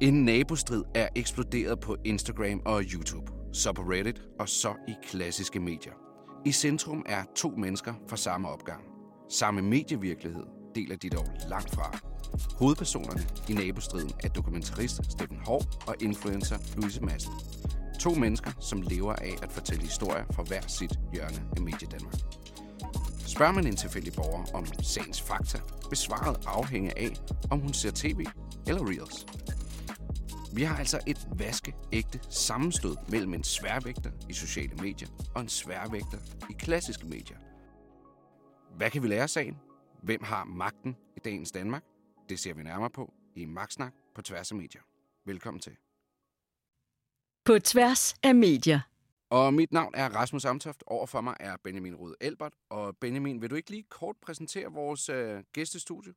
En nabostrid er eksploderet på Instagram og YouTube, så på Reddit og så i klassiske medier. I centrum er to mennesker fra samme opgang. Samme medievirkelighed deler de dog langt fra. Hovedpersonerne i nabostriden er dokumentarist Steffen Hård og influencer Louise Madsen. To mennesker, som lever af at fortælle historier fra hver sit hjørne af Mediedanmark. Spørger man en tilfældig borger om sagens fakta, vil svaret afhænge af, om hun ser tv eller reels. Vi har altså et vaskeægte sammenstød mellem en sværvægter i sociale medier og en sværvægter i klassiske medier. Hvad kan vi lære af sagen? Hvem har magten i dagens Danmark? Det ser vi nærmere på i Magtsnak på tværs af medier. Velkommen til. På tværs af medier. Og mit navn er Rasmus Amtoft. Overfor mig er Benjamin Rød Elbert. Og Benjamin, vil du ikke lige kort præsentere vores øh, gæstestudie?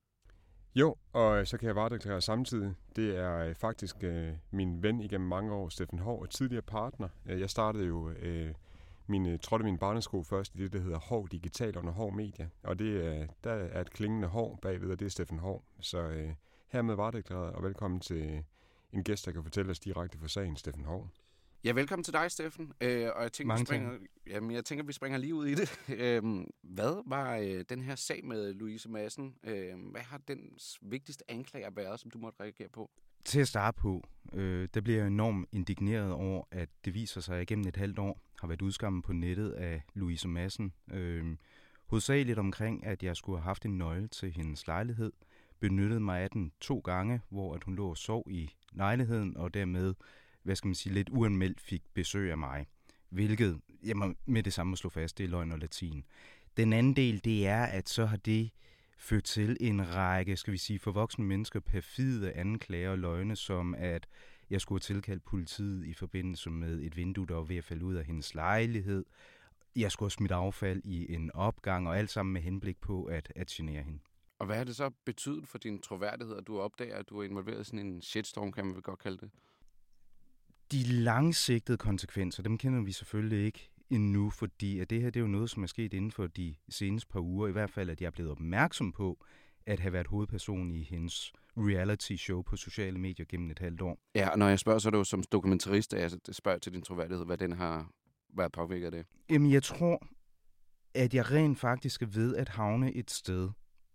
Jo, og øh, så kan jeg varedeklarere samtidig. Det er øh, faktisk øh, min ven igennem mange år, Steffen Hård, og tidligere partner. Øh, jeg startede jo øh, min, trådte min barnesko først i det, der hedder Hård Digital under Hård Media. Og det, er, der er et klingende hår bagved, og det er Steffen Hård. Så øh, hermed varedeklareret, og velkommen til en gæst, der kan fortælle os direkte fra sagen, Steffen Hård. Ja, velkommen til dig, Steffen. Øh, og jeg tænker, Mange vi springer, jamen, jeg tænker, vi springer lige ud i det. øh, hvad var øh, den her sag med Louise Madsen? Øh, hvad har den vigtigste anklager været, som du måtte reagere på? Til at starte på, øh, der bliver jeg enormt indigneret over, at det viser sig, at jeg gennem et halvt år har været udskammet på nettet af Louise Madsen. Øh, hovedsageligt omkring, at jeg skulle have haft en nøgle til hendes lejlighed, benyttede mig af den to gange, hvor at hun lå og sov i lejligheden, og dermed hvad skal man sige, lidt uanmeldt fik besøg af mig. Hvilket, jeg med det samme slå fast, det er løgn og latin. Den anden del, det er, at så har det ført til en række, skal vi sige, for voksne mennesker perfide anklager og løgne, som at jeg skulle have tilkaldt politiet i forbindelse med et vindue, der var ved at falde ud af hendes lejlighed. Jeg skulle have smidt affald i en opgang, og alt sammen med henblik på at, at genere hende. Og hvad har det så betydet for din troværdighed, at du opdager, at du er involveret i sådan en shitstorm, kan man vel godt kalde det? De langsigtede konsekvenser, dem kender vi selvfølgelig ikke endnu, fordi at det her det er jo noget, som er sket inden for de seneste par uger. I hvert fald, at jeg er blevet opmærksom på at have været hovedperson i hendes reality show på sociale medier gennem et halvt år. Ja, og når jeg spørger, så er det jo som dokumentarist, at jeg spørger til din troværdighed, hvad den har været påvirket af det. Jamen, jeg tror, at jeg rent faktisk er ved at havne et sted,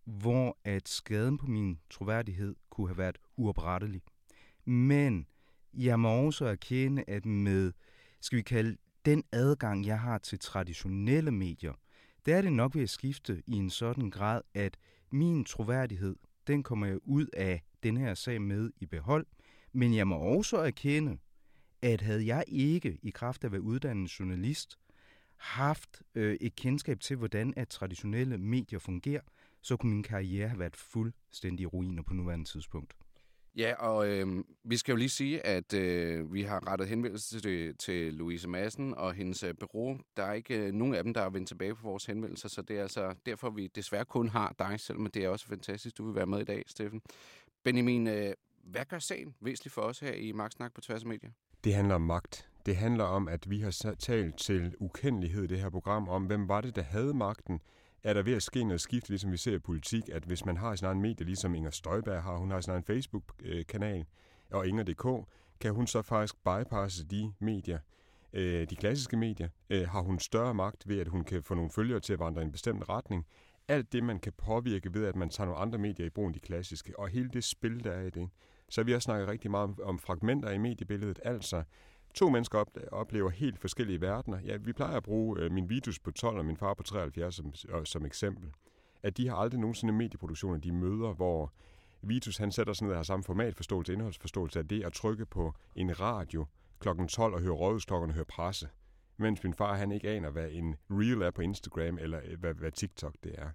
hvor at skaden på min troværdighed kunne have været uoprettelig. Men jeg må også erkende, at med, skal vi kalde den adgang, jeg har til traditionelle medier, der er det nok ved at skifte i en sådan grad, at min troværdighed, den kommer jeg ud af den her sag med i behold. Men jeg må også erkende, at havde jeg ikke i kraft af at være uddannet journalist, haft øh, et kendskab til, hvordan at traditionelle medier fungerer, så kunne min karriere have været fuldstændig i ruiner på nuværende tidspunkt. Ja, og øh, vi skal jo lige sige, at øh, vi har rettet henvendelse til, til Louise Madsen og hendes øh, bureau. Der er ikke øh, nogen af dem, der er vendt tilbage på vores henvendelser, så det er altså derfor, vi desværre kun har dig, selvom det er også fantastisk, du vil være med i dag, Steffen. Benjamin, øh, hvad gør sagen væsentligt for os her i Magtsnak på tværs af medier? Det handler om magt. Det handler om, at vi har talt til ukendelighed i det her program om, hvem var det, der havde magten, er der ved at ske noget skift, ligesom vi ser i politik, at hvis man har sin egen medie, ligesom Inger Støjberg har, hun har sin egen Facebook-kanal, øh, og Inger.dk, kan hun så faktisk bypasse de medier, øh, de klassiske medier, øh, har hun større magt ved, at hun kan få nogle følgere til at vandre i en bestemt retning. Alt det, man kan påvirke ved, at man tager nogle andre medier i brug end de klassiske, og hele det spil, der er i det. Så vi har snakket rigtig meget om, om fragmenter i mediebilledet, altså to mennesker oplever helt forskellige verdener. Ja, vi plejer at bruge øh, min Vitus på 12 og min far på 73 som, som eksempel. At de har aldrig nogensinde medieproduktioner, de møder, hvor Vitus han sætter sig ned og har samme formatforståelse, indholdsforståelse af det at trykke på en radio klokken 12 og høre rådhusklokkerne høre presse. Mens min far han ikke aner, hvad en reel er på Instagram eller øh, hvad, hvad TikTok det er.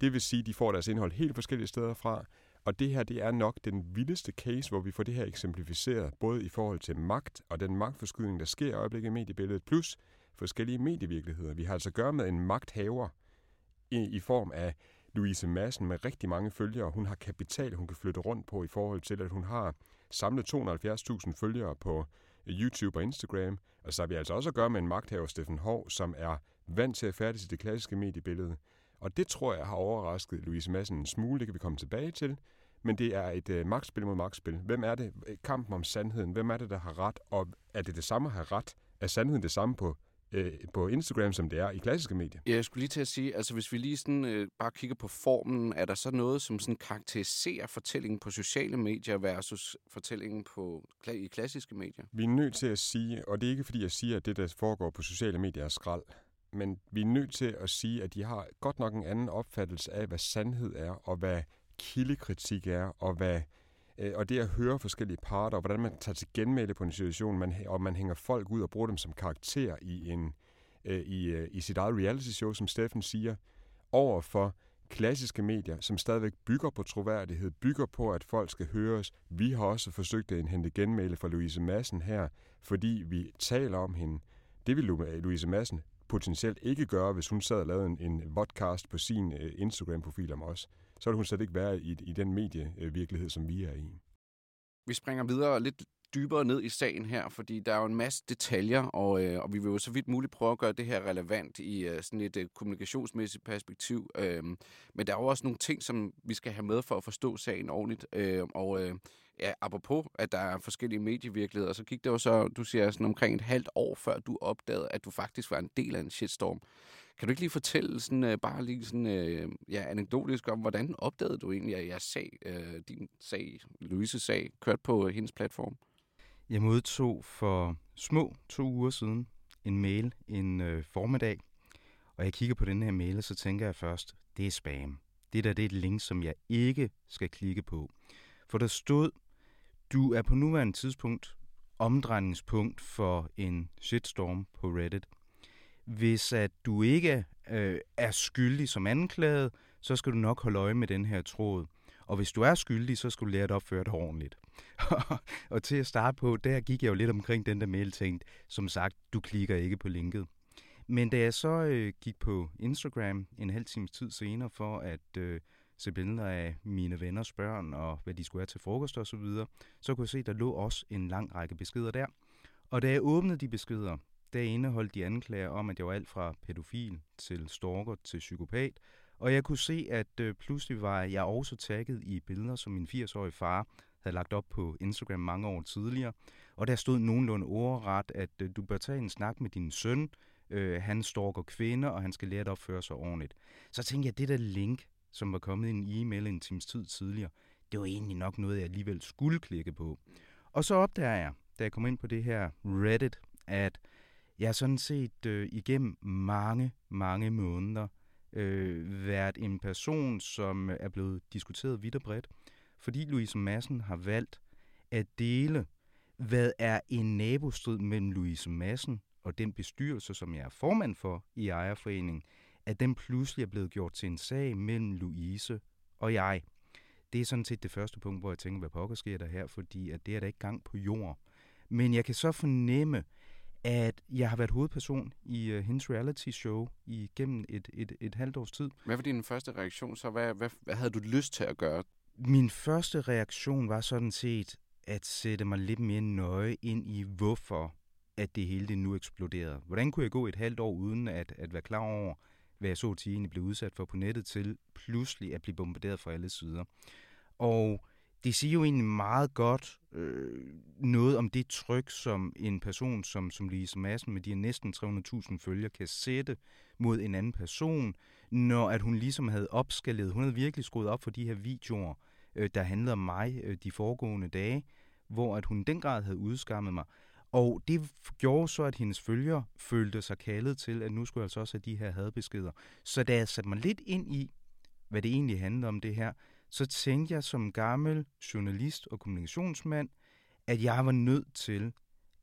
Det vil sige, at de får deres indhold helt forskellige steder fra, og det her, det er nok den vildeste case, hvor vi får det her eksemplificeret, både i forhold til magt og den magtforskydning, der sker i øjeblikket i mediebilledet, plus forskellige medievirkeligheder. Vi har altså at gøre med en magthaver i, i form af Louise Madsen med rigtig mange følgere. Hun har kapital, hun kan flytte rundt på i forhold til, at hun har samlet 270.000 følgere på øh, YouTube og Instagram. Og så har vi altså også at gøre med en magthaver, Steffen Hov, som er vant til at færdes i det klassiske mediebillede. Og det tror jeg har overrasket Louise Madsen en smule, det kan vi komme tilbage til. men det er et øh, magtspil mod magtspil. Hvem er det? Kampen om sandheden. Hvem er det, der har ret? Og er det det samme at have ret? Er sandheden det samme på øh, på Instagram, som det er i klassiske medier. Ja, jeg skulle lige til at sige, altså hvis vi lige sådan, øh, bare kigger på formen, er der så noget, som sådan karakteriserer fortællingen på sociale medier versus fortællingen på, i klassiske medier? Vi er nødt til at sige, og det er ikke fordi jeg siger, at det, der foregår på sociale medier er skrald, men vi er nødt til at sige, at de har godt nok en anden opfattelse af, hvad sandhed er, og hvad kildekritik er, og hvad øh, og det at høre forskellige parter, og hvordan man tager til genmæle på en situation, man, og man hænger folk ud og bruger dem som karakter i, en, øh, i, øh, i sit eget reality show, som Steffen siger, over for klassiske medier, som stadigvæk bygger på troværdighed, bygger på, at folk skal høres. Vi har også forsøgt at indhente genmæle fra Louise Madsen her, fordi vi taler om hende. Det vil Louise Madsen potentielt ikke gøre, hvis hun sad og lavede en, en podcast på sin øh, Instagram-profil om os. Så ville hun slet ikke være i, i den medievirkelighed, som vi er i. Vi springer videre lidt dybere ned i sagen her, fordi der er jo en masse detaljer, og, øh, og vi vil jo så vidt muligt prøve at gøre det her relevant i øh, sådan et øh, kommunikationsmæssigt perspektiv. Øh, men der er jo også nogle ting, som vi skal have med for at forstå sagen ordentligt. Øh, og øh, ja, apropos, at der er forskellige medievirkeligheder, så gik det jo så, du siger, sådan omkring et halvt år, før du opdagede, at du faktisk var en del af en shitstorm. Kan du ikke lige fortælle sådan, øh, bare lige sådan, øh, ja, anekdotisk om, hvordan opdagede du egentlig, at jeg sag, øh, din sag, Louise sag, kørt på øh, hendes platform? Jeg modtog for små to uger siden en mail en øh, formiddag, og jeg kigger på den her mail, og så tænker jeg først, det er spam. Det der det er et link, som jeg ikke skal klikke på. For der stod, du er på nuværende tidspunkt omdrejningspunkt for en shitstorm på Reddit. Hvis at du ikke øh, er skyldig som anklaget, så skal du nok holde øje med den her tråd. Og hvis du er skyldig, så skal du lære at opføre dig ordentligt. og til at starte på, der gik jeg jo lidt omkring den der mail tænkt, som sagt, du klikker ikke på linket. Men da jeg så øh, gik på Instagram en halv times tid senere for at øh, se billeder af mine venners børn og hvad de skulle have til frokost og så videre, så kunne jeg se, at der lå også en lang række beskeder der. Og da jeg åbnede de beskeder, der indeholdt de anklager om, at jeg var alt fra pædofil til stalker til psykopat, og jeg kunne se, at øh, pludselig var jeg også tagget i billeder, som min 80-årige far havde lagt op på Instagram mange år tidligere. Og der stod nogenlunde ordret, at øh, du bør tage en snak med din søn. Øh, han stalker kvinder, og han skal lære at opføre sig ordentligt. Så tænkte jeg, at det der link, som var kommet i en e-mail en times tid tidligere, det var egentlig nok noget, jeg alligevel skulle klikke på. Og så opdager jeg, da jeg kom ind på det her Reddit, at jeg sådan set øh, igennem mange, mange måneder øh, været en person, som øh, er blevet diskuteret vidt og bredt, fordi Louise Madsen har valgt at dele, hvad er en nabostrid mellem Louise Madsen og den bestyrelse, som jeg er formand for i ejerforeningen, at den pludselig er blevet gjort til en sag mellem Louise og jeg. Det er sådan set det første punkt, hvor jeg tænker, hvad pokker sker der her, fordi at det er der ikke gang på jord. Men jeg kan så fornemme, at jeg har været hovedperson i uh, hendes reality show igennem et, et, et halvt års tid. Hvad var din første reaktion så? Hvad, hvad, hvad havde du lyst til at gøre? Min første reaktion var sådan set at sætte mig lidt mere nøje ind i, hvorfor at det hele det nu eksploderede. Hvordan kunne jeg gå et halvt år uden at, at være klar over, hvad jeg så til egentlig blev udsat for på nettet, til pludselig at blive bombarderet fra alle sider. Og det siger jo egentlig meget godt øh, noget om det tryk, som en person som, som Lise Madsen med de næsten 300.000 følger kan sætte mod en anden person, når at hun ligesom havde opskaleret. Hun havde virkelig skruet op for de her videoer, øh, der handlede om mig øh, de foregående dage, hvor at hun den grad havde udskammet mig. Og det gjorde så, at hendes følger følte sig kaldet til, at nu skulle jeg altså også have de her hadbeskeder. Så da jeg satte mig lidt ind i, hvad det egentlig handlede om det her, så tænkte jeg som gammel journalist og kommunikationsmand, at jeg var nødt til,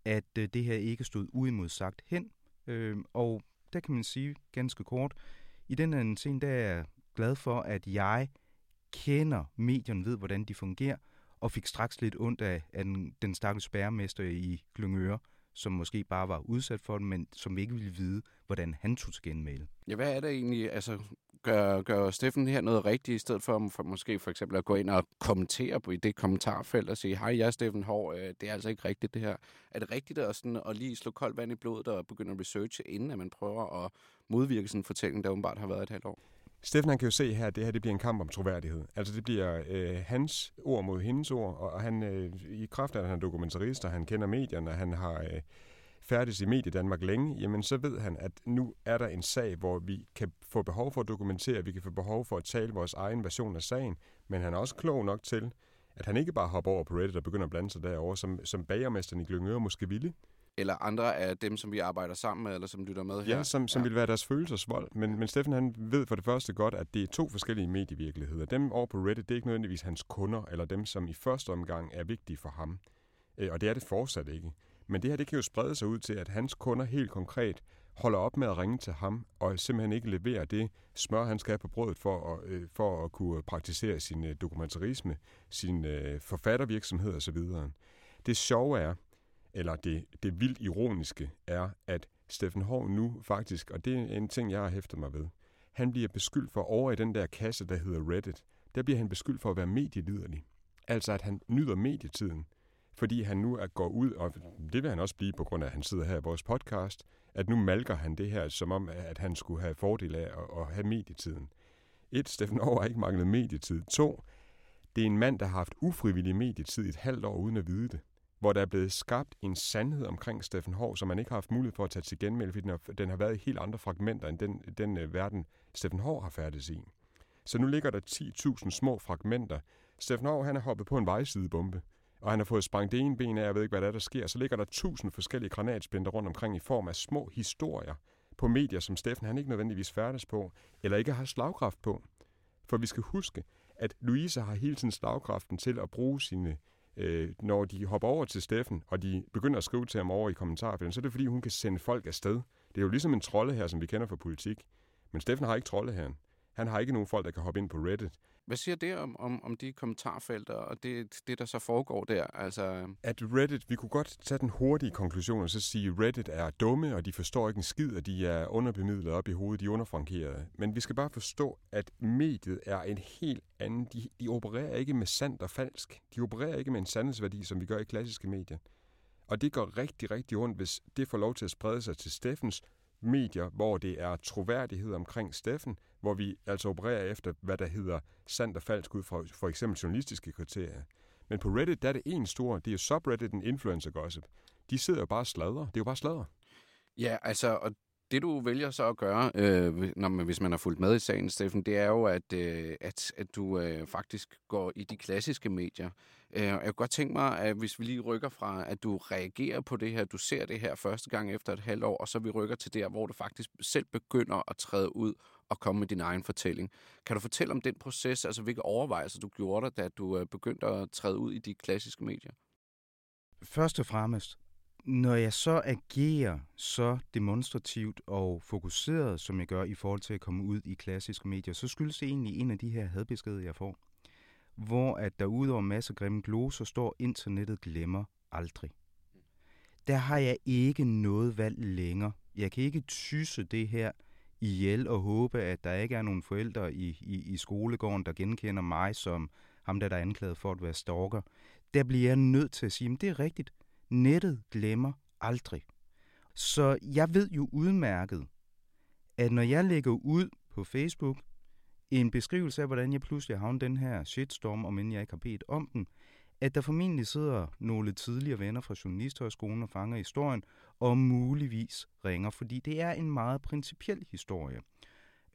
at øh, det her ikke stod uimodsagt hen. Øh, og der kan man sige ganske kort, i den anden ting, der er jeg glad for, at jeg kender medierne, ved hvordan de fungerer, og fik straks lidt ondt af, af den, den stakkels bæremester i Glyngøre, som måske bare var udsat for det, men som ikke ville vide, hvordan han tog til genmæle. Ja, hvad er det egentlig? Altså, gør, gør Steffen her noget rigtigt, i stedet for, for måske for eksempel at gå ind og kommentere på i det kommentarfelt og sige, hej, jeg er Steffen Hård, øh, det er altså ikke rigtigt det her. Er det rigtigt at, sådan, at lige slå koldt vand i blodet og begynde at researche, inden at man prøver at modvirke sådan en fortælling, der åbenbart har været et halvt år? Steffen han kan jo se her, at det her det bliver en kamp om troværdighed. Altså det bliver øh, hans ord mod hendes ord, og han øh, i kraft af, at han er dokumentarist, og han kender medierne, og han har øh, færdes i Mediedanmark længe, jamen så ved han, at nu er der en sag, hvor vi kan få behov for at dokumentere, vi kan få behov for at tale vores egen version af sagen, men han er også klog nok til, at han ikke bare hopper over på Reddit og begynder at blande sig derovre, som, som bagermesteren i Glyngøre måske ville. Eller andre af dem, som vi arbejder sammen med, eller som lytter med her. Ja, som, som ja. vil være deres følelsesvold. Men, men Steffen han ved for det første godt, at det er to forskellige medievirkeligheder. Dem over på Reddit, det er ikke nødvendigvis hans kunder, eller dem, som i første omgang er vigtige for ham. Øh, og det er det fortsat ikke. Men det her, det kan jo sprede sig ud til, at hans kunder helt konkret holder op med at ringe til ham, og simpelthen ikke leverer det smør, han skal have på brødet for at, øh, for at kunne praktisere sin øh, dokumentarisme, sin øh, forfattervirksomhed osv. Det sjove er, eller det, det vildt ironiske er, at Steffen Hård nu faktisk, og det er en ting, jeg har hæftet mig ved, han bliver beskyldt for over i den der kasse, der hedder Reddit, der bliver han beskyldt for at være medieliderlig. Altså at han nyder medietiden, fordi han nu er går ud, og det vil han også blive på grund af, at han sidder her i vores podcast, at nu malker han det her, som om, at han skulle have fordel af at, at have medietiden. Et, Steffen Aarhus har ikke manglet medietid. To, det er en mand, der har haft ufrivillig medietid i et halvt år uden at vide det. Hvor der er blevet skabt en sandhed omkring Steffen Hård, som man ikke har haft mulighed for at tage til genmelde, fordi den har, den har været i helt andre fragmenter end den, den uh, verden, Steffen Hård har færdes i. Så nu ligger der 10.000 små fragmenter. Steffen Hård, han er hoppet på en vejsidebombe og han har fået sprængt det ene ben af, jeg ved ikke, hvad der, er, der sker, så ligger der tusind forskellige granatsplinter rundt omkring i form af små historier på medier, som Steffen han ikke nødvendigvis færdes på, eller ikke har slagkraft på. For vi skal huske, at Louise har hele tiden slagkraften til at bruge sine øh, når de hopper over til Steffen, og de begynder at skrive til ham over i kommentarfeltet, så er det fordi, hun kan sende folk afsted. Det er jo ligesom en trolde her, som vi kender fra politik. Men Steffen har ikke trolde her. Han har ikke nogen folk, der kan hoppe ind på Reddit. Hvad siger det om, om, om de kommentarfelter og det, det, der så foregår der? Altså... Øhm, at Reddit, vi kunne godt tage den hurtige konklusion og så sige, at Reddit er dumme, og de forstår ikke en skid, og de er underbemidlet op i hovedet, de er underfrankerede. Men vi skal bare forstå, at mediet er en helt anden. De, de opererer ikke med sandt og falsk. De opererer ikke med en sandhedsværdi, som vi gør i klassiske medier. Og det går rigtig, rigtig ondt, hvis det får lov til at sprede sig til Steffens medier, hvor det er troværdighed omkring Steffen, hvor vi altså opererer efter, hvad der hedder sandt og falsk ud fra for eksempel journalistiske kriterier. Men på Reddit, der er det en stor, det er subredditen influencer gossip. De sidder jo bare og sladrer. Det er jo bare sladder. Ja, altså, og det du vælger så at gøre, øh, når man, hvis man har fulgt med i sagen, Steffen, det er jo, at, øh, at, at du øh, faktisk går i de klassiske medier. Øh, jeg kunne godt tænke mig, at hvis vi lige rykker fra, at du reagerer på det her, du ser det her første gang efter et halvt år, og så vi rykker til der, hvor du faktisk selv begynder at træde ud og komme med din egen fortælling. Kan du fortælle om den proces, altså hvilke overvejelser du gjorde dig, da du øh, begyndte at træde ud i de klassiske medier? Først og fremmest, når jeg så agerer så demonstrativt og fokuseret, som jeg gør i forhold til at komme ud i klassiske medier, så skyldes det egentlig en af de her hadbeskeder, jeg får. Hvor at der udover masser af grimme gloser står, internettet glemmer aldrig. Der har jeg ikke noget valg længere. Jeg kan ikke tysse det her ihjel og håbe, at der ikke er nogen forældre i, i, i skolegården, der genkender mig som ham, der er anklaget for at være stalker. Der bliver jeg nødt til at sige, at det er rigtigt. Nettet glemmer aldrig. Så jeg ved jo udmærket, at når jeg lægger ud på Facebook en beskrivelse af, hvordan jeg pludselig har den her shitstorm, om end jeg ikke har bedt om den, at der formentlig sidder nogle tidligere venner fra Journalisthøjskolen og fanger historien, og muligvis ringer, fordi det er en meget principiel historie.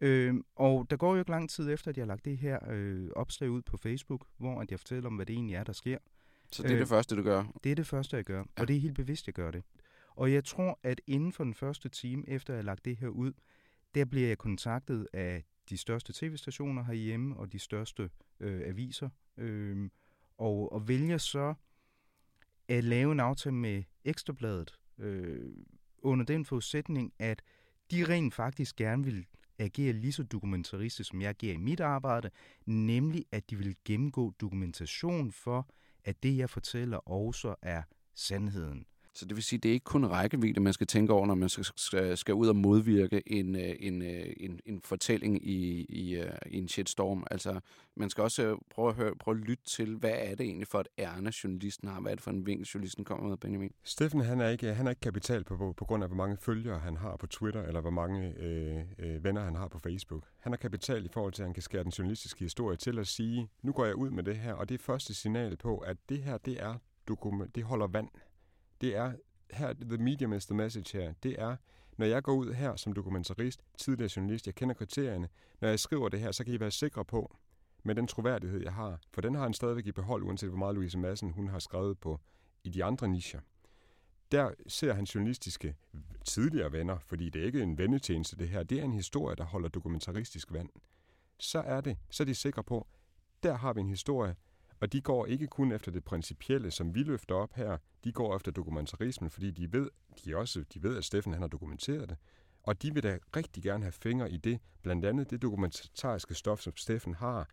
Øh, og der går jo ikke lang tid efter, at jeg har lagt det her øh, opslag ud på Facebook, hvor at jeg fortæller om, hvad det egentlig er, der sker. Så det er øh, det første, du gør? Det er det første, jeg gør, ja. og det er helt bevidst, jeg gør det. Og jeg tror, at inden for den første time, efter jeg har lagt det her ud, der bliver jeg kontaktet af de største tv-stationer herhjemme og de største øh, aviser, øh, og, og vælger så at lave en aftale med Ekstrabladet øh, under den forudsætning, at de rent faktisk gerne vil agere lige så dokumentaristisk, som jeg agerer i mit arbejde, nemlig at de vil gennemgå dokumentation for, at det, jeg fortæller, også er sandheden. Så det vil sige, det er ikke kun rækkevidde, man skal tænke over, når man skal, skal, ud og modvirke en, øh, en, øh, en, en fortælling i, i, øh, i en shitstorm. Altså, man skal også prøve at, høre, prøve at lytte til, hvad er det egentlig for et ærne, journalisten har? Hvad er det for en vinkel, journalisten kommer med, Benjamin? Steffen, han er ikke, han er ikke kapital på, på grund af, hvor mange følgere han har på Twitter, eller hvor mange øh, øh, venner han har på Facebook. Han har kapital i forhold til, at han kan skære den journalistiske historie til at sige, nu går jeg ud med det her, og det er første signal på, at det her, det er dokument, det holder vand det er, her, the medium is the message her, det er, når jeg går ud her som dokumentarist, tidligere journalist, jeg kender kriterierne, når jeg skriver det her, så kan I være sikre på, med den troværdighed, jeg har, for den har han stadigvæk i behold, uanset hvor meget Louise Madsen hun har skrevet på i de andre nischer. Der ser han journalistiske tidligere venner, fordi det er ikke en vendetjeneste det her, det er en historie, der holder dokumentaristisk vand. Så er det, så er de sikre på, der har vi en historie, og de går ikke kun efter det principielle, som vi løfter op her, de går efter dokumentarismen, fordi de ved, de også, de ved at Steffen han har dokumenteret det. Og de vil da rigtig gerne have fingre i det, blandt andet det dokumentariske stof, som Steffen har.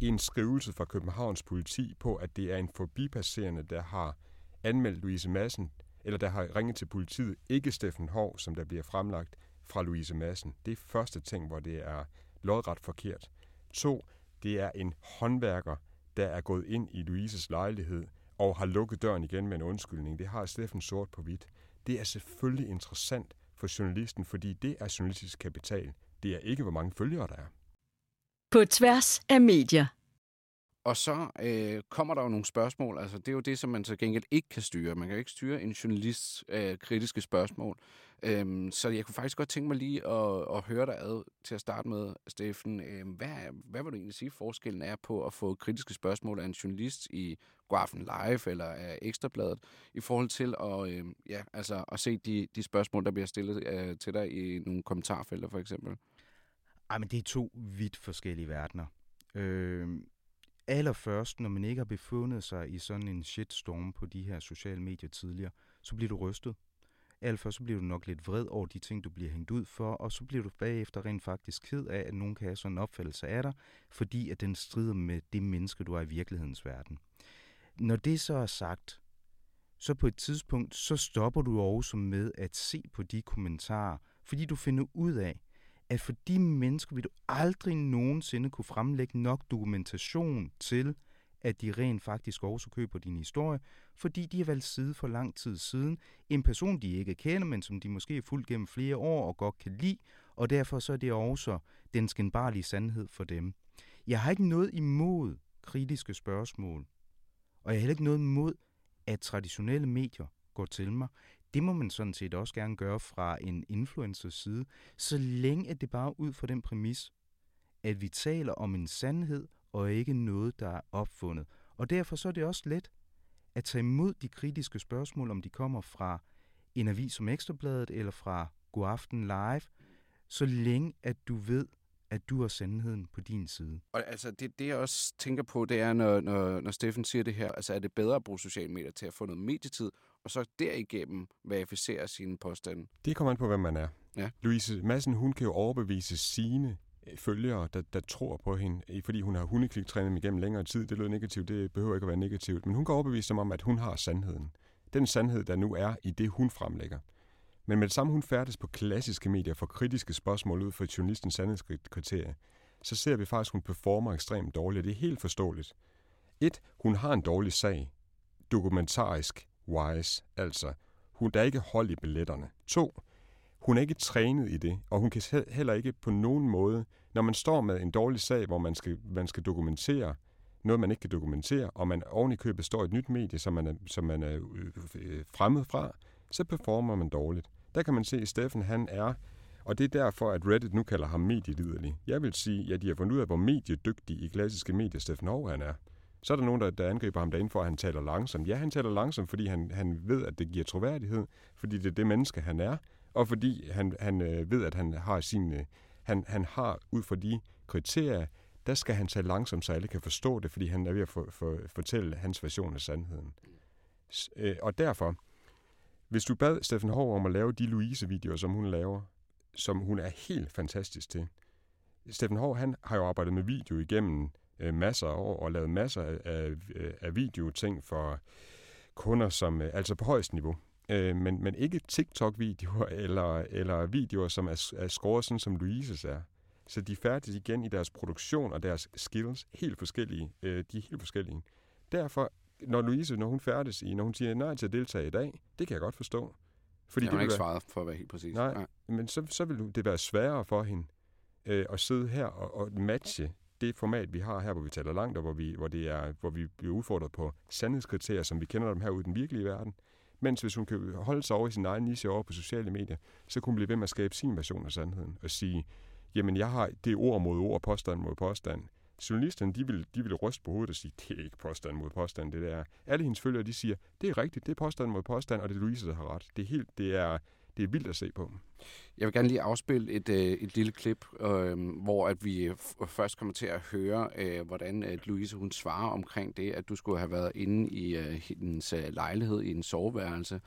En skrivelse fra Københavns politi på, at det er en forbipasserende, der har anmeldt Louise Madsen, eller der har ringet til politiet, ikke Steffen Hov, som der bliver fremlagt fra Louise Madsen. Det er første ting, hvor det er lodret forkert. To, det er en håndværker, der er gået ind i Louises lejlighed og har lukket døren igen med en undskyldning. Det har Steffen sort på hvidt. Det er selvfølgelig interessant for journalisten, fordi det er journalistisk kapital. Det er ikke, hvor mange følgere der er. På tværs af medier. Og så øh, kommer der jo nogle spørgsmål. Altså, det er jo det, som man så gengæld ikke kan styre. Man kan jo ikke styre en journalists øh, kritiske spørgsmål. Øhm, så jeg kunne faktisk godt tænke mig lige at, at høre dig ad til at starte med, Steffen. Øhm, hvad, hvad vil du egentlig sige, forskellen er på at få kritiske spørgsmål af en journalist i Godaften Live eller af Ekstrabladet, i forhold til at, øh, ja, altså, at se de, de spørgsmål, der bliver stillet øh, til dig i nogle kommentarfelter, for eksempel? Ej, men det er to vidt forskellige verdener. Øh, allerførst, når man ikke har befundet sig i sådan en shitstorm på de her sociale medier tidligere, så bliver du rystet. Allerførst så bliver du nok lidt vred over de ting, du bliver hængt ud for, og så bliver du bagefter rent faktisk ked af, at nogen kan have sådan en opfattelse af dig, fordi at den strider med det menneske, du er i virkelighedens verden. Når det så er sagt, så på et tidspunkt, så stopper du også med at se på de kommentarer, fordi du finder ud af, at for de mennesker vil du aldrig nogensinde kunne fremlægge nok dokumentation til, at de rent faktisk også køber din historie, fordi de har valgt side for lang tid siden. En person, de ikke kender, men som de måske er fuldt gennem flere år og godt kan lide, og derfor så er det også den skændbarlige sandhed for dem. Jeg har ikke noget imod kritiske spørgsmål, og jeg har heller ikke noget imod, at traditionelle medier går til mig. Det må man sådan set også gerne gøre fra en influencers side, så længe at det bare ud fra den præmis, at vi taler om en sandhed og ikke noget, der er opfundet. Og derfor så er det også let at tage imod de kritiske spørgsmål, om de kommer fra en avis som Ekstrabladet eller fra Godaften Live, så længe at du ved, at du har sandheden på din side. Og altså, det, det jeg også tænker på, det er, når, når, når Steffen siger det her, altså er det bedre at bruge sociale medier til at få noget medietid, og så derigennem verificere sine påstande? Det kommer an på, hvem man er. Ja. Louise Madsen, hun kan jo overbevise sine øh, følgere, der, der tror på hende, fordi hun har hundekliktrænet dem igennem længere tid. Det lyder negativt, det behøver ikke at være negativt, men hun kan overbevise dem om, at hun har sandheden. Den sandhed, der nu er i det, hun fremlægger. Men med det samme, hun færdes på klassiske medier for kritiske spørgsmål ud fra journalistens sandhedskriterie, så ser vi faktisk, at hun performer ekstremt dårligt, det er helt forståeligt. Et, hun har en dårlig sag, dokumentarisk wise, altså hun der er ikke hold i billetterne. To, hun er ikke trænet i det, og hun kan heller ikke på nogen måde, når man står med en dårlig sag, hvor man skal, man skal dokumentere noget, man ikke kan dokumentere, og man oven i købet står i et nyt medie, som man er, som man er øh, fremmed fra, så performer man dårligt. Der kan man se, at Steffen han er, og det er derfor, at Reddit nu kalder ham medieliderlig. Jeg vil sige, at de har fundet ud af, hvor mediedygtig i klassiske medier Steffen Hov han er. Så er der nogen, der, der angriber ham derinde for, at han taler langsomt. Ja, han taler langsomt, fordi han, han ved, at det giver troværdighed, fordi det er det menneske, han er, og fordi han, han øh, ved, at han har sin, øh, han, han har ud fra de kriterier, der skal han tale langsomt, så alle kan forstå det, fordi han er ved at for, for, fortælle hans version af sandheden. S- øh, og derfor, hvis du bad Steffen Hård om at lave de Louise-videoer, som hun laver, som hun er helt fantastisk til. Steffen Hård, han har jo arbejdet med video igennem øh, masser af år og lavet masser af, af, af videoting for kunder, som øh, altså på højst niveau. øh, men, men ikke TikTok-videoer eller, eller videoer, som er, er skåret sådan, som Louises er. Så de færdige igen i deres produktion og deres skills helt forskellige. Øh, de er helt forskellige. Derfor, når Louise, når hun færdes i, når hun siger nej til at deltage i dag, det kan jeg godt forstå. Fordi jeg har det ikke være, svaret for at være helt præcis. Nej, nej. men så, så vil det være sværere for hende øh, at sidde her og, og matche det format, vi har her, hvor vi taler langt, og hvor vi, hvor det er, hvor vi bliver udfordret på sandhedskriterier, som vi kender dem her ude i den virkelige verden. Mens hvis hun kan holde sig over i sin egen niche over på sociale medier, så kunne hun blive ved med at skabe sin version af sandheden og sige, jamen jeg har det ord mod ord, påstand mod påstand. Journalisterne, de vil, de vil ryste på hovedet og sige, det er ikke påstand mod påstand, det der. Alle hendes følgere, de siger, det er rigtigt, det er påstand mod påstand, og det er Louise, der har ret. Det er, helt, det er, det er vildt at se på. Jeg vil gerne lige afspille et, øh, et lille klip, øh, hvor at vi først kommer til at høre, øh, hvordan at Louise hun svarer omkring det, at du skulle have været inde i øh, hendes øh, lejlighed i en soveværelse.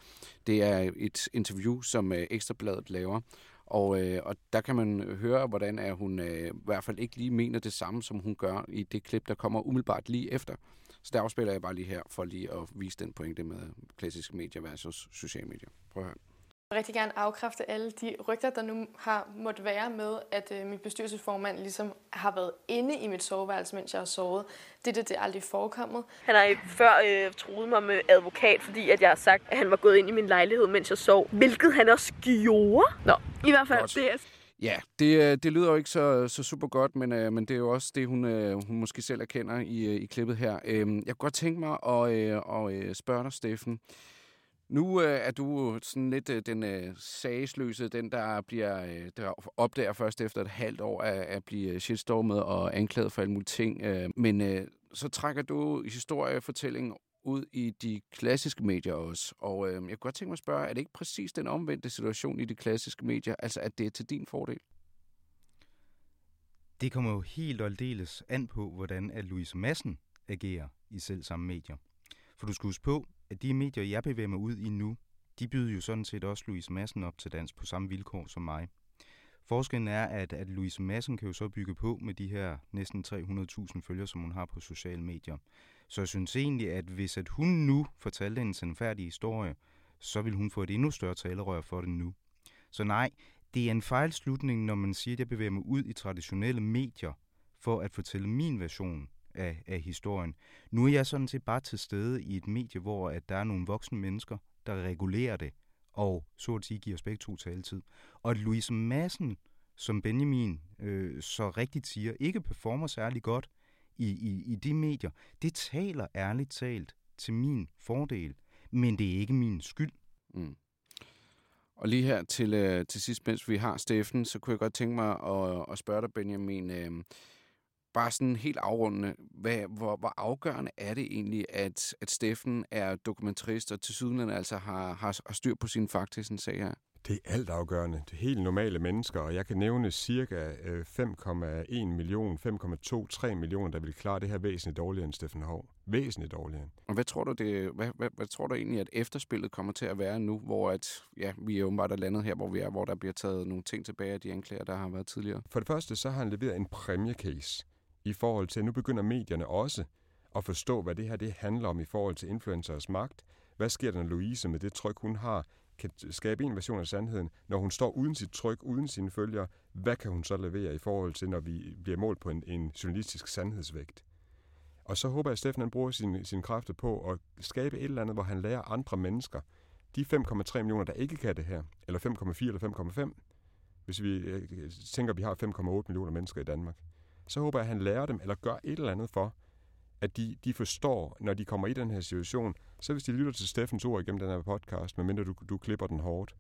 Det er et interview, som øh, Ekstrabladet laver, og, øh, og der kan man høre, hvordan er hun øh, i hvert fald ikke lige mener det samme, som hun gør i det klip, der kommer umiddelbart lige efter. Så der afspiller jeg bare lige her, for lige at vise den pointe med klassiske medier versus sociale medier. Prøv at høre. Jeg vil rigtig gerne afkræfte alle de rygter, der nu har måttet være med, at øh, min bestyrelsesformand ligesom har været inde i mit soveværelse, mens jeg har sovet. Det er det, det er aldrig forekommet. Han har før øh, troet mig med advokat, fordi at jeg har sagt, at han var gået ind i min lejlighed, mens jeg sov. Hvilket han også gjorde. Nå, i hvert fald, Godt. det er Ja, det, øh, det lyder jo ikke så, så super godt, men, øh, men det er jo også det, hun, øh, hun måske selv erkender i, øh, i klippet her. Øh, jeg kunne godt tænke mig at, øh, at spørge dig, Steffen. Nu øh, er du øh, sådan lidt øh, den øh, sagsløse, den der bliver øh, der opdager først efter et halvt år at, at blive øh, shitstormet og anklaget for alle mulige ting. Øh, men øh, så trækker du historiefortællingen ud i de klassiske medier også. Og øh, jeg kunne godt tænke mig at spørge, er det ikke præcis den omvendte situation i de klassiske medier, altså at det er til din fordel? Det kommer jo helt og aldeles an på, hvordan at Louise Madsen agerer i selv samme medier. For du skal huske på, at de medier, jeg bevæger mig ud i nu, de byder jo sådan set også Louise Madsen op til dans på samme vilkår som mig. Forskellen er, at, at Louise Madsen kan jo så bygge på med de her næsten 300.000 følgere, som hun har på sociale medier. Så jeg synes egentlig, at hvis at hun nu fortalte en sandfærdig historie, så vil hun få et endnu større talerør for det nu. Så nej, det er en fejlslutning, når man siger, at jeg bevæger mig ud i traditionelle medier for at fortælle min version af, af historien. Nu er jeg sådan set bare til stede i et medie, hvor at der er nogle voksne mennesker, der regulerer det, og så at sige giver os begge to taletid. Og at Louise Madsen, som Benjamin øh, så rigtigt siger, ikke performer særlig godt i, i, i de medier, det taler ærligt talt til min fordel, men det er ikke min skyld. Mm. Og lige her til, øh, til sidst, mens vi har Steffen, så kunne jeg godt tænke mig at, at spørge dig, Benjamin, øh, bare sådan helt afrundende, hvad, hvor, hvor afgørende er det egentlig, at, at Steffen er dokumentarist og til syden altså har, har, har styr på sin faktiske sag her? Det er alt afgørende. Det er helt normale mennesker, og jeg kan nævne cirka 5,1 million, 5,23 millioner, der vil klare det her væsentligt dårligere end Steffen Hov. Væsentligt dårligere. Og hvad tror du, det, hvad, hvad, hvad tror du egentlig, at efterspillet kommer til at være nu, hvor at, ja, vi er jo bare landet her, hvor vi er, hvor der bliver taget nogle ting tilbage af de anklager, der har været tidligere? For det første, så har han leveret en præmiecase i forhold til, at nu begynder medierne også at forstå, hvad det her det handler om i forhold til influencers magt. Hvad sker der, når Louise med det tryk, hun har, kan skabe en version af sandheden, når hun står uden sit tryk, uden sine følgere, hvad kan hun så levere i forhold til, når vi bliver målt på en, en journalistisk sandhedsvægt? Og så håber jeg, at Steffen bruger sine, sin kræfter på at skabe et eller andet, hvor han lærer andre mennesker, de 5,3 millioner, der ikke kan det her, eller 5,4 eller 5,5, hvis vi øh, tænker, at vi har 5,8 millioner mennesker i Danmark, så håber jeg, at han lærer dem, eller gør et eller andet for, at de, de forstår, når de kommer i den her situation, så hvis de lytter til Steffens ord igennem den her podcast, medmindre du, du klipper den hårdt,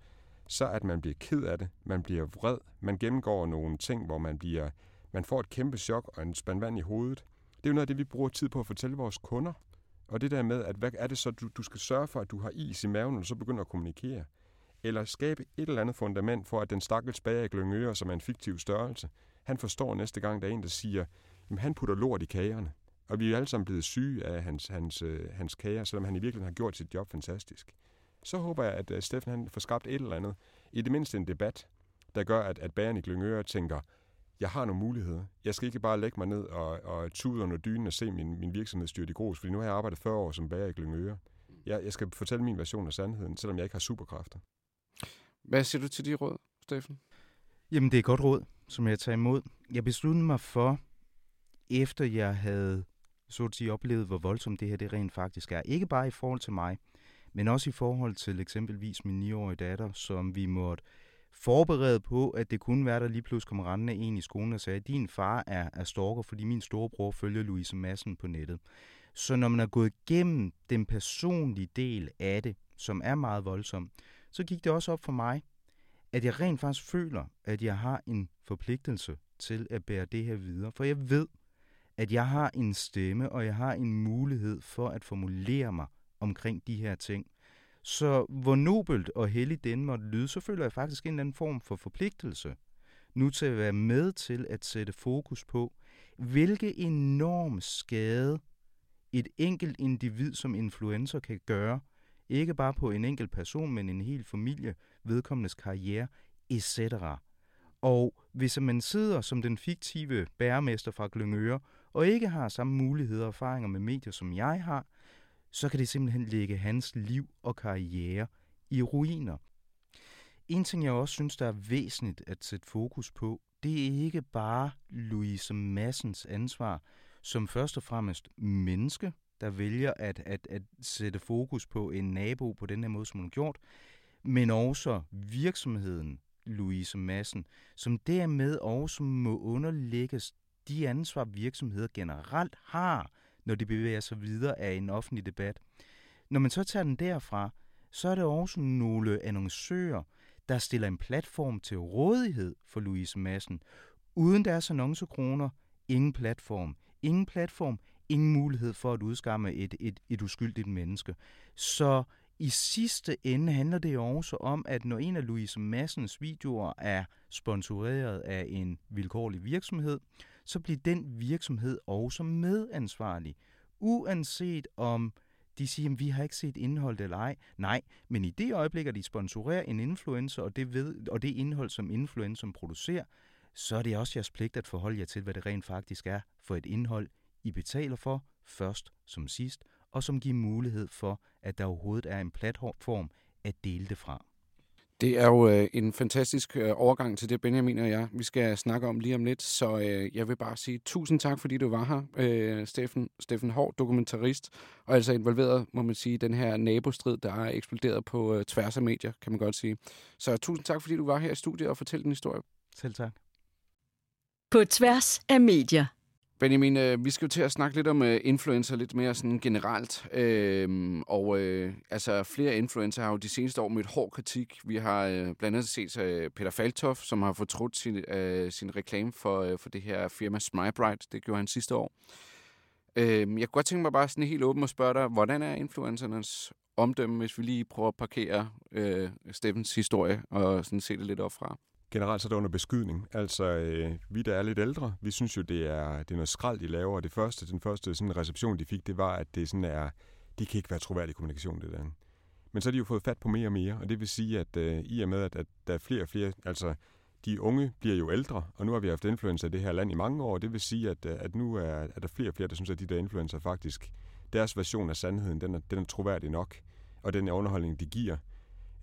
så at man bliver ked af det, man bliver vred, man gennemgår nogle ting, hvor man bliver, man får et kæmpe chok og en spand vand i hovedet. Det er jo noget af det, vi bruger tid på at fortælle vores kunder. Og det der med, at hvad er det så, du, du skal sørge for, at du har is i maven, når du så begynder at kommunikere. Eller skabe et eller andet fundament for, at den stakkels bager i Glyngøre, som er en fiktiv størrelse, han forstår næste gang, der er en, der siger, at han putter lort i kagerne. Og vi er alle sammen blevet syge af hans, hans, øh, hans kager, selvom han i virkeligheden har gjort sit job fantastisk. Så håber jeg, at uh, Steffen han får skabt et eller andet, i det mindste en debat, der gør, at, at bæren i Glyngøre tænker, jeg har nogle muligheder. Jeg skal ikke bare lægge mig ned og, og tude under dynen og se min, min virksomhed styrt i grus, fordi nu har jeg arbejdet 40 år som bager i Glyngøre. jeg, jeg skal fortælle min version af sandheden, selvom jeg ikke har superkræfter. Hvad siger du til de råd, Steffen? Jamen, det er et godt råd, som jeg tager imod. Jeg besluttede mig for, efter jeg havde så at sige, oplevet, hvor voldsomt det her det rent faktisk er. Ikke bare i forhold til mig, men også i forhold til eksempelvis min 9-årige datter, som vi måtte forberede på, at det kunne være, der lige pludselig kom rendende en i skolen og sagde, din far er, er stalker, fordi min storebror følger Louise Madsen på nettet. Så når man er gået igennem den personlige del af det, som er meget voldsom, så gik det også op for mig, at jeg rent faktisk føler, at jeg har en forpligtelse til at bære det her videre. For jeg ved, at jeg har en stemme, og jeg har en mulighed for at formulere mig omkring de her ting. Så hvor nobelt og heldig den måtte lyde, så føler jeg faktisk en eller anden form for forpligtelse nu til at være med til at sætte fokus på, hvilke enorm skade et enkelt individ som influencer kan gøre, ikke bare på en enkelt person, men en hel familie, vedkommendes karriere, etc. Og hvis man sidder som den fiktive bæremester fra Glyngøre, og ikke har samme muligheder og erfaringer med medier, som jeg har, så kan det simpelthen lægge hans liv og karriere i ruiner. En ting, jeg også synes, der er væsentligt at sætte fokus på, det er ikke bare Louise Massens ansvar som først og fremmest menneske, der vælger at, at, at sætte fokus på en nabo på den her måde, som hun har gjort, men også virksomheden Louise Massen, som dermed også må underlægges de ansvar, virksomheder generelt har, når de bevæger sig videre af en offentlig debat. Når man så tager den derfra, så er det også nogle annoncører, der stiller en platform til rådighed for Louise Massen. Uden deres annoncekroner, ingen platform. Ingen platform, ingen mulighed for at udskamme et, et, et uskyldigt menneske. Så i sidste ende handler det jo også om, at når en af Louise Massens videoer er sponsoreret af en vilkårlig virksomhed, så bliver den virksomhed også medansvarlig. Uanset om de siger, at vi har ikke set indholdet eller ej. Nej, men i det øjeblik, at de sponsorerer en influencer, og det, ved, og det indhold, som influenceren producerer, så er det også jeres pligt at forholde jer til, hvad det rent faktisk er for et indhold, I betaler for, først som sidst, og som giver mulighed for, at der overhovedet er en platform at dele det fra. Det er jo øh, en fantastisk øh, overgang til det, Benjamin og jeg, vi skal snakke om lige om lidt. Så øh, jeg vil bare sige tusind tak, fordi du var her, øh, Steffen, Steffen Hård, dokumentarist, og altså involveret, må man sige, den her nabostrid, der er eksploderet på øh, tværs af medier, kan man godt sige. Så tusind tak, fordi du var her i studiet og fortalte din historie. Selv tak. På tværs af medier. Benjamin, øh, vi skal jo til at snakke lidt om øh, influencer lidt mere sådan generelt. Øh, og øh, altså flere influencer har jo de seneste år mødt hård kritik. Vi har øh, blandt andet set øh, Peter Faltoff, som har fortrudt sin, øh, sin reklame for, øh, for det her firma Smybright. Det gjorde han sidste år. Øh, jeg kunne godt tænke mig bare sådan helt åben og spørge dig, hvordan er influencernes omdømme, hvis vi lige prøver at parkere øh, Steffens historie og sådan se det lidt op fra? Generelt så er det under beskydning. Altså, øh, vi der er lidt ældre, vi synes jo, det er, det er noget skrald, de laver. Og det første, den første sådan reception, de fik, det var, at det sådan er, de kan ikke være troværdig kommunikation, det der. Men så har de jo fået fat på mere og mere, og det vil sige, at øh, i og med, at, at der er flere og flere, altså de unge bliver jo ældre, og nu har vi haft influencer i det her land i mange år, og det vil sige, at, øh, at nu er, er der flere og flere, der synes, at de der influencer faktisk, deres version af sandheden, den er, den er troværdig nok, og den underholdning, de giver,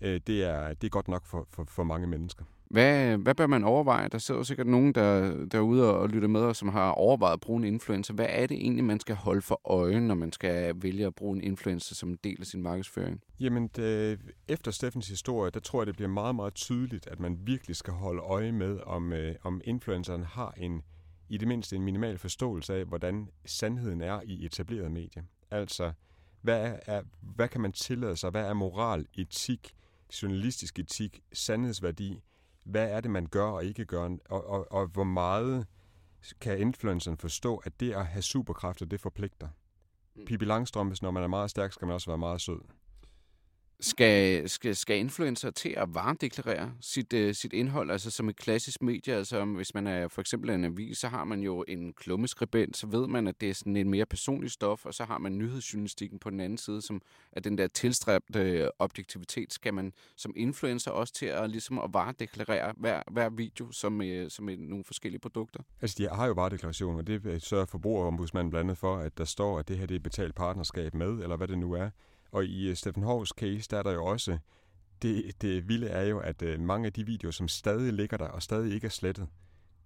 øh, det, er, det er godt nok for, for, for mange mennesker. Hvad, hvad bør man overveje? Der sidder sikkert nogen, der, der er ude og lytter med, og som har overvejet at bruge en influencer. Hvad er det egentlig, man skal holde for øje, når man skal vælge at bruge en influencer som en del af sin markedsføring? Jamen, det, efter Steffens historie, der tror jeg, det bliver meget, meget tydeligt, at man virkelig skal holde øje med, om, øh, om influenceren har en, i det mindste en minimal forståelse af, hvordan sandheden er i etableret medie. Altså, hvad, er, er, hvad kan man tillade sig? Hvad er moral, etik, journalistisk etik, sandhedsværdi? Hvad er det, man gør og ikke gør, og, og, og hvor meget kan influenceren forstå, at det at have superkræfter, det forpligter. Mm. Pippi Langstrøm, når man er meget stærk, skal man også være meget sød. Skal, skal, skal influencer til at varedeklarere sit, uh, sit indhold, altså som et klassisk medie? Altså hvis man er for eksempel en avis, så har man jo en klummeskribent, så ved man, at det er sådan en mere personlig stof, og så har man nyhedsjournalistikken på den anden side, som er den der tilstræbte øh, objektivitet. Skal man som influencer også til at, ligesom at varedeklarere hver, hver video som, uh, som et, nogle forskellige produkter? Altså de har jo varedeklarationer, og det sørger forbrugerombudsmanden blandt andet for, at der står, at det her det er betalt partnerskab med, eller hvad det nu er. Og i øh, Steffen Hovs case, der er der jo også, det, det vilde er jo, at øh, mange af de videoer, som stadig ligger der og stadig ikke er slettet,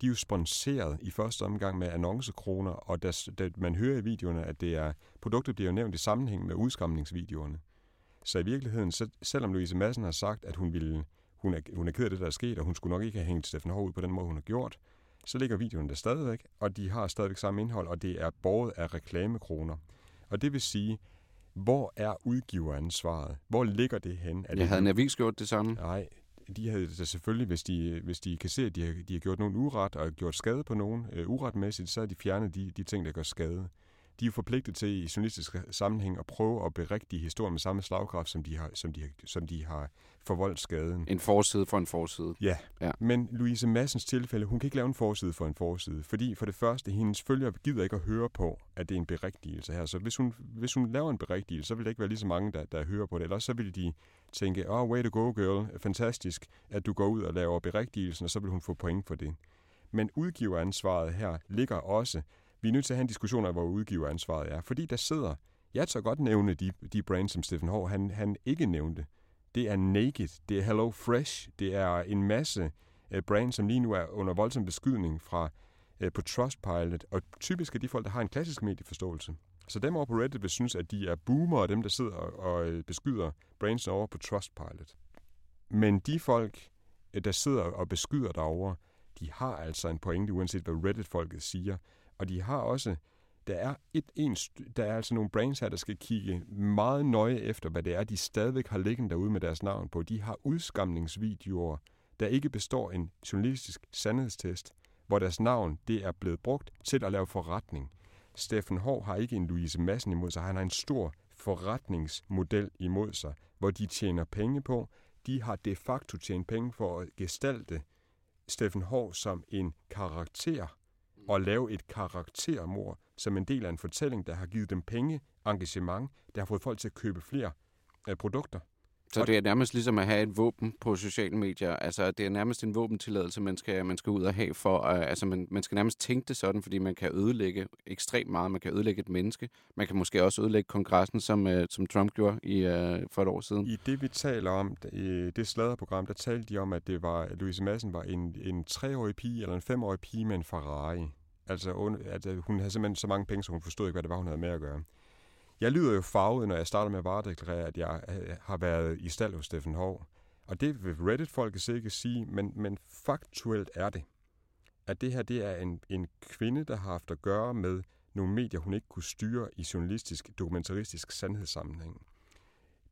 de er jo sponsoreret i første omgang med annoncekroner, og der, der, man hører i videoerne, at det er, produktet bliver jo nævnt i sammenhæng med udskamningsvideoerne. Så i virkeligheden, så, selvom Louise Madsen har sagt, at hun, ville, hun, er, hun er ked af det, der er sket, og hun skulle nok ikke have hængt Steffen Hov ud på den måde, hun har gjort, så ligger videoen der stadigvæk, og de har stadigvæk samme indhold, og det er båret af reklamekroner. Og det vil sige, hvor er udgiveransvaret? Hvor ligger det hen? Er det havde en avis gjort det samme? Nej, de havde det selvfølgelig, hvis de, hvis de kan se, at de har, de har gjort nogen uret og gjort skade på nogen uh, uretmæssigt, så har de fjernet de, de ting, der gør skade de er forpligtet til i journalistisk sammenhæng at prøve at berigtige historien med samme slagkraft, som de har, som de har, som de har forvoldt skaden. En forside for en forside. Ja. ja, men Louise Massens tilfælde, hun kan ikke lave en forside for en forside, fordi for det første, hendes følger gider ikke at høre på, at det er en berigtigelse her. Så hvis hun, hvis hun laver en berigtigelse, så vil der ikke være lige så mange, der, der hører på det. Ellers så vil de tænke, oh, way to go girl, fantastisk, at du går ud og laver berigtigelsen, og så vil hun få point for det. Men udgiveransvaret her ligger også vi er nødt til at have en diskussion af, hvor udgiveransvaret er. Fordi der sidder, jeg tager godt nævne de, de brands, som Stephen Hård, han, han ikke nævnte. Det er Naked, det er Hello Fresh, det er en masse øh, brands, som lige nu er under voldsom beskydning fra øh, på Trustpilot, og typisk er de folk, der har en klassisk medieforståelse. Så dem over på Reddit vil synes, at de er boomer, og dem, der sidder og, øh, beskyder brands over på Trustpilot. Men de folk, der sidder og beskyder derovre, de har altså en pointe, uanset hvad Reddit-folket siger. Og de har også, der er, et, en, der er altså nogle brains her, der skal kigge meget nøje efter, hvad det er, de stadigvæk har liggende derude med deres navn på. De har udskamningsvideoer, der ikke består en journalistisk sandhedstest, hvor deres navn det er blevet brugt til at lave forretning. Steffen Hård har ikke en Louise Madsen imod sig, han har en stor forretningsmodel imod sig, hvor de tjener penge på. De har de facto tjent penge for at gestalte Steffen Hård som en karakter, og lave et karaktermord som en del af en fortælling, der har givet dem penge, engagement, der har fået folk til at købe flere øh, produkter. Så det er nærmest ligesom at have et våben på sociale medier. Altså, det er nærmest en våbentilladelse, man skal, man skal ud og have for... Uh, altså, man, man skal nærmest tænke det sådan, fordi man kan ødelægge ekstremt meget. Man kan ødelægge et menneske. Man kan måske også ødelægge kongressen, som, uh, som Trump gjorde i, uh, for et år siden. I det, vi taler om, i det sladderprogram, der talte de om, at det var, at Louise Madsen var en, en treårig pige eller en femårig pige med en Ferrari. Altså, at hun havde simpelthen så mange penge, så hun forstod ikke, hvad det var, hun havde med at gøre. Jeg lyder jo farvet, når jeg starter med at varedeklarere, at jeg øh, har været i stald hos Steffen Hov. Og det vil Reddit-folket sikkert sige, men, men faktuelt er det, at det her det er en, en kvinde, der har haft at gøre med nogle medier, hun ikke kunne styre i journalistisk, dokumentaristisk sandhedssammenhæng.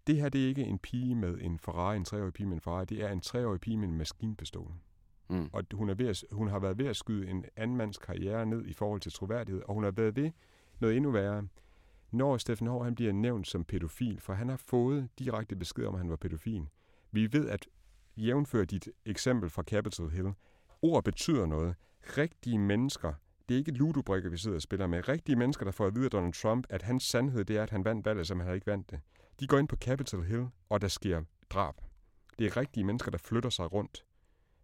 Det her det er ikke en pige med en Ferrari, en treårig pige med en Ferrari, det er en treårig pige med en maskinpistol. Mm. Og hun, er ved at, hun har været ved at skyde en anden mands karriere ned i forhold til troværdighed, og hun har været ved noget endnu værre. Når Steffen Hård han bliver nævnt som pædofil, for han har fået direkte besked om, at han var pædofil. Vi ved, at jævnfør dit eksempel fra Capitol Hill, ord betyder noget. Rigtige mennesker, det er ikke ludobrikker, vi sidder og spiller med. Rigtige mennesker, der får at vide af Donald Trump, at hans sandhed det er, at han vandt valget, som han ikke vandt det. De går ind på Capitol Hill, og der sker drab. Det er rigtige mennesker, der flytter sig rundt.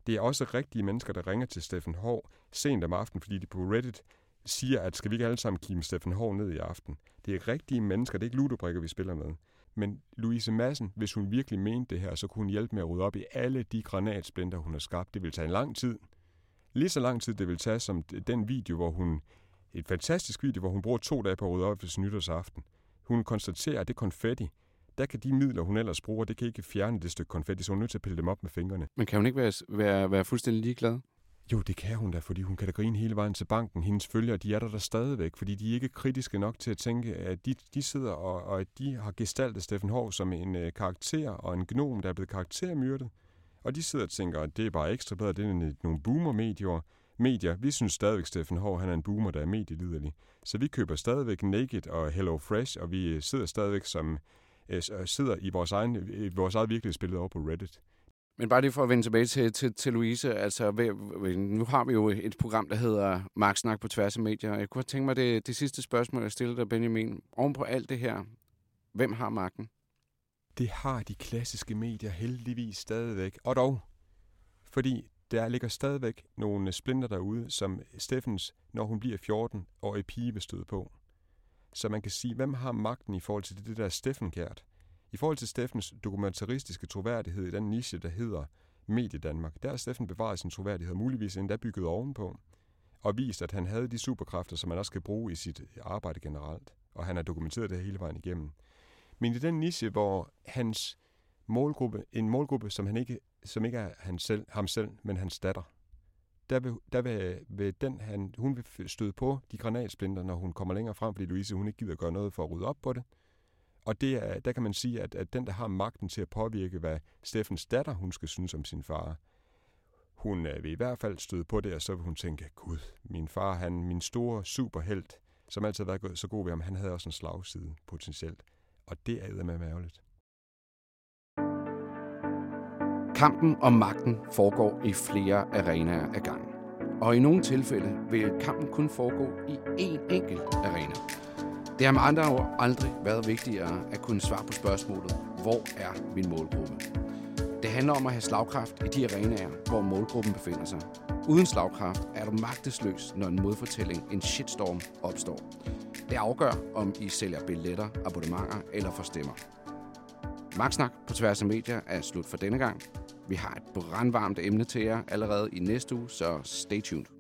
Det er også rigtige mennesker, der ringer til Steffen Hård sent om aftenen, fordi de på Reddit siger, at skal vi ikke alle sammen kime Steffen Hård ned i aften. Det er rigtige mennesker, det er ikke ludobrikker, vi spiller med. Men Louise Madsen, hvis hun virkelig mente det her, så kunne hun hjælpe med at rydde op i alle de granatsplinter, hun har skabt. Det vil tage en lang tid. Lige så lang tid det vil tage som den video, hvor hun... Et fantastisk video, hvor hun bruger to dage på at rydde op ved nytårsaften. Hun konstaterer, at det konfetti, der kan de midler, hun ellers bruger, det kan ikke fjerne det stykke konfetti, så hun er nødt til at pille dem op med fingrene. Men kan hun ikke være, være, være fuldstændig ligeglad? Jo, det kan hun da, fordi hun kan da grine hele vejen til banken. Hendes følgere, de er der, der stadigvæk, fordi de er ikke kritiske nok til at tænke, at de, de sidder og, og at de har gestaltet Steffen Hård som en øh, karakter og en gnom, der er blevet karaktermyrdet. Og de sidder og tænker, at det er bare ekstra bedre, det er nogle boomer-medier. Medier, vi synes stadigvæk, Steffen Hård, han er en boomer, der er medieliderlig. Så vi køber stadigvæk Naked og Hello Fresh, og vi sidder stadigvæk som øh, sidder i vores, egen, vores eget virkelighedsbillede over på Reddit. Men bare lige for at vende tilbage til, til, til Louise, altså nu har vi jo et program, der hedder Marksnak på tværs af medier. Jeg kunne tænke mig det, det sidste spørgsmål, jeg stillede dig, Benjamin. Oven på alt det her, hvem har magten? Det har de klassiske medier heldigvis stadigvæk. Og dog, fordi der ligger stadigvæk nogle splinter derude, som Steffens, når hun bliver 14 år i pige vil støde på. Så man kan sige, hvem har magten i forhold til det, der er Steffen Kært? I forhold til Steffens dokumentaristiske troværdighed i den niche, der hedder Medie Danmark, der har Steffen bevaret sin troværdighed, muligvis endda bygget ovenpå, og vist, at han havde de superkræfter, som man også skal bruge i sit arbejde generelt. Og han har dokumenteret det hele vejen igennem. Men i den niche, hvor hans målgruppe, en målgruppe, som, han ikke, som ikke er han selv, ham selv, men hans datter, der vil, der vil, vil den, han, hun vil støde på de granatsplinter, når hun kommer længere frem, fordi Louise hun ikke gider gøre noget for at rydde op på det. Og det er, der kan man sige, at, at den, der har magten til at påvirke, hvad Steffens datter hun skal synes om sin far, hun øh, vil i hvert fald støde på det, og så vil hun tænke, gud, min far, han, min store superhelt, som altid har været så god ved ham, han havde også en slagside potentielt. Og det er med mærkeligt. Kampen om magten foregår i flere arenaer ad gangen. Og i nogle tilfælde vil kampen kun foregå i én enkelt arena. Det har med andre ord aldrig været vigtigere at kunne svare på spørgsmålet, hvor er min målgruppe? Det handler om at have slagkraft i de arenaer, hvor målgruppen befinder sig. Uden slagkraft er du magtesløs, når en modfortælling, en shitstorm, opstår. Det afgør, om I sælger billetter, abonnementer eller får stemmer. Magtsnak på tværs af medier er slut for denne gang. Vi har et brandvarmt emne til jer allerede i næste uge, så stay tuned.